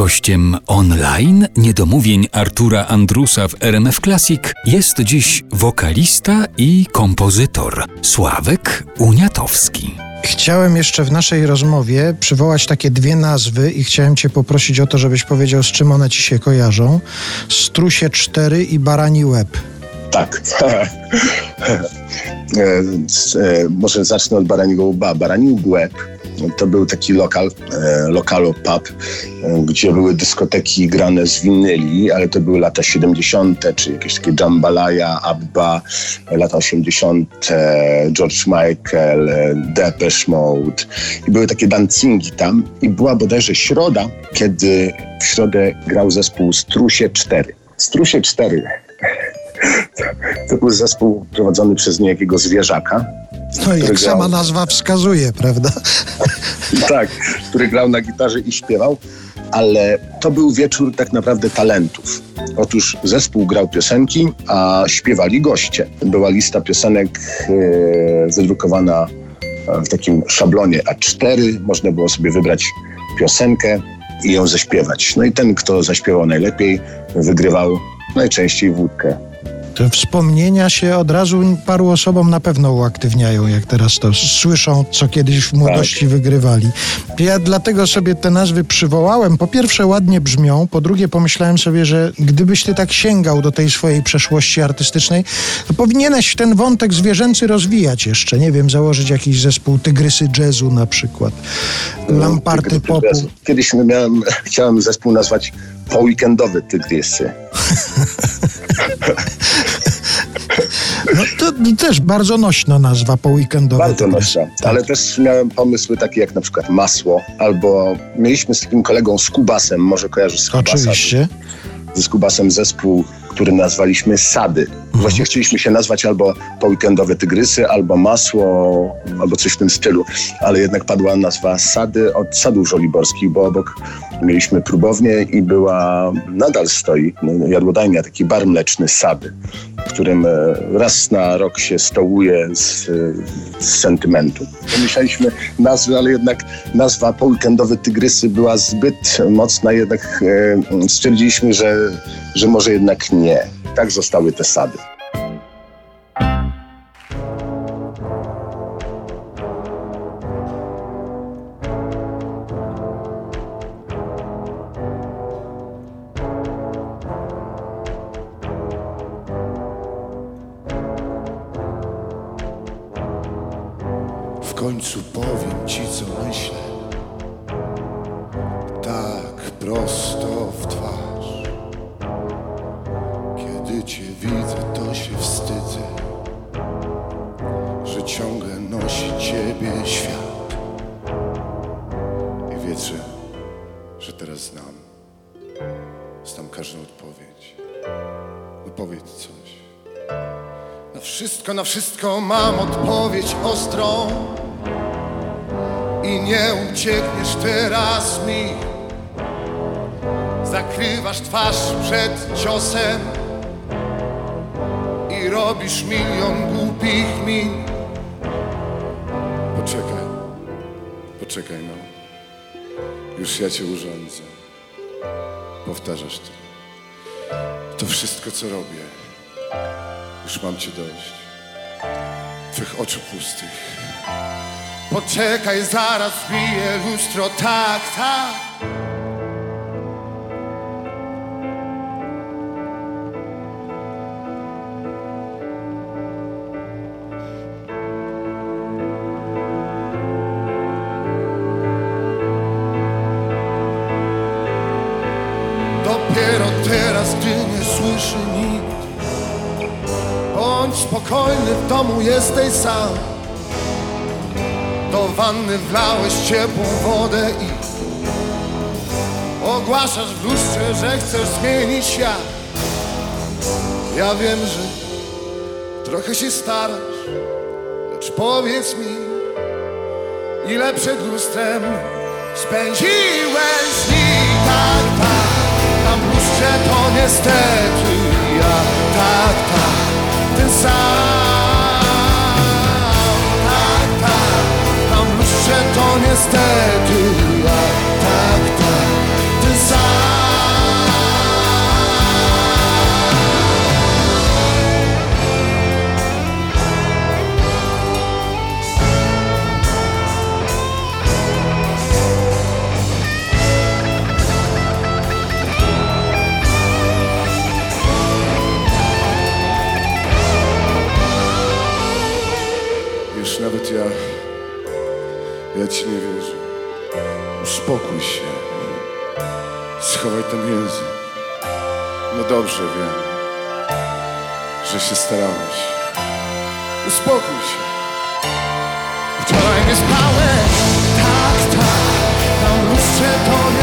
Gościem online niedomówień Artura Andrusa w RMF Classic jest dziś wokalista i kompozytor Sławek Uniatowski. Chciałem jeszcze w naszej rozmowie przywołać takie dwie nazwy i chciałem Cię poprosić o to, żebyś powiedział, z czym one Ci się kojarzą. Strusie 4 i Barani Łeb. Tak. E, e, może zacznę od Baraniego Łba. Barani Łeb to był taki lokal, e, lokalu pub, gdzie były dyskoteki grane z winyli, ale to były lata 70., czy jakieś takie Jambalaya, Abba, lata 80., George Michael, Depeche Mode. I były takie dancingi tam i była bodajże środa, kiedy w środę grał zespół Strusie 4. Strusie 4 to był zespół prowadzony przez niejakiego zwierzaka. No jak grał... sama nazwa wskazuje, prawda? tak, który grał na gitarze i śpiewał, ale to był wieczór tak naprawdę talentów. Otóż zespół grał piosenki, a śpiewali goście. Była lista piosenek e, wydrukowana w takim szablonie A4. Można było sobie wybrać piosenkę i ją zaśpiewać. No i ten, kto zaśpiewał najlepiej, wygrywał najczęściej wódkę. Te wspomnienia się od razu paru osobom na pewno uaktywniają, jak teraz to słyszą, co kiedyś w młodości tak. wygrywali. Ja dlatego sobie te nazwy przywołałem. Po pierwsze, ładnie brzmią, po drugie, pomyślałem sobie, że gdybyś ty tak sięgał do tej swojej przeszłości artystycznej, to powinieneś ten wątek zwierzęcy rozwijać jeszcze. Nie wiem, założyć jakiś zespół Tygrysy Jazzu na przykład, no, Lamparty Popu. Kiedyś miałem, chciałem zespół nazwać Poweekendowy Tygrysy. No to też bardzo nośna nazwa po weekendowe. Bardzo nośna, ale też miałem pomysły takie jak na przykład masło, albo mieliśmy z takim kolegą Skubasem, może kojarzysz Skubasa? Oczywiście. Ze Skubasem zespół który nazwaliśmy Sady. Właściwie chcieliśmy się nazwać albo Poweekendowe Tygrysy, albo Masło, albo coś w tym stylu, ale jednak padła nazwa Sady od Sadów Żoliborskich, bo obok mieliśmy próbownię i była, nadal stoi no, jadłodajnia, taki bar mleczny Sady, w którym e, raz na rok się stołuje z, z sentymentu. Pomyśleliśmy nazwy, ale jednak nazwa Poweekendowe Tygrysy była zbyt mocna, jednak e, stwierdziliśmy, że, że może jednak nie. Tak zostały te sady. Końcu powiem ci, co myślę. Tak prosto w twarz. Gdy cię widzę, to się wstydzę, że ciągle nosi ciebie świat. I wiecie, że teraz znam, znam każdą odpowiedź. No powiedz coś. Na wszystko, na wszystko mam odpowiedź ostrą i nie uciekniesz teraz mi. Zakrywasz twarz przed ciosem i robisz milion głupich min. Poczekaj, poczekaj no. Już ja cię urządzę. Powtarzasz to. To wszystko, co robię. Już mam cię dość. Twych oczu pustych. Poczekaj, zaraz bije lustro, tak, tak. Dopiero teraz, gdy nie słyszy nikt Bądź spokojny, w domu jesteś sam Do wanny wlałeś ciepłą wodę i Ogłaszasz w lustrze, że chcesz zmienić świat. Ja wiem, że trochę się starasz Lecz powiedz mi Ile przed lustrem spędziłeś dni? Tak, tak ci nie wierzę. Uspokój się. Schowaj ten język. No dobrze wiem, że się starałeś. Uspokój się. Wczoraj nie spałeś, tak, tak. Na lustrze to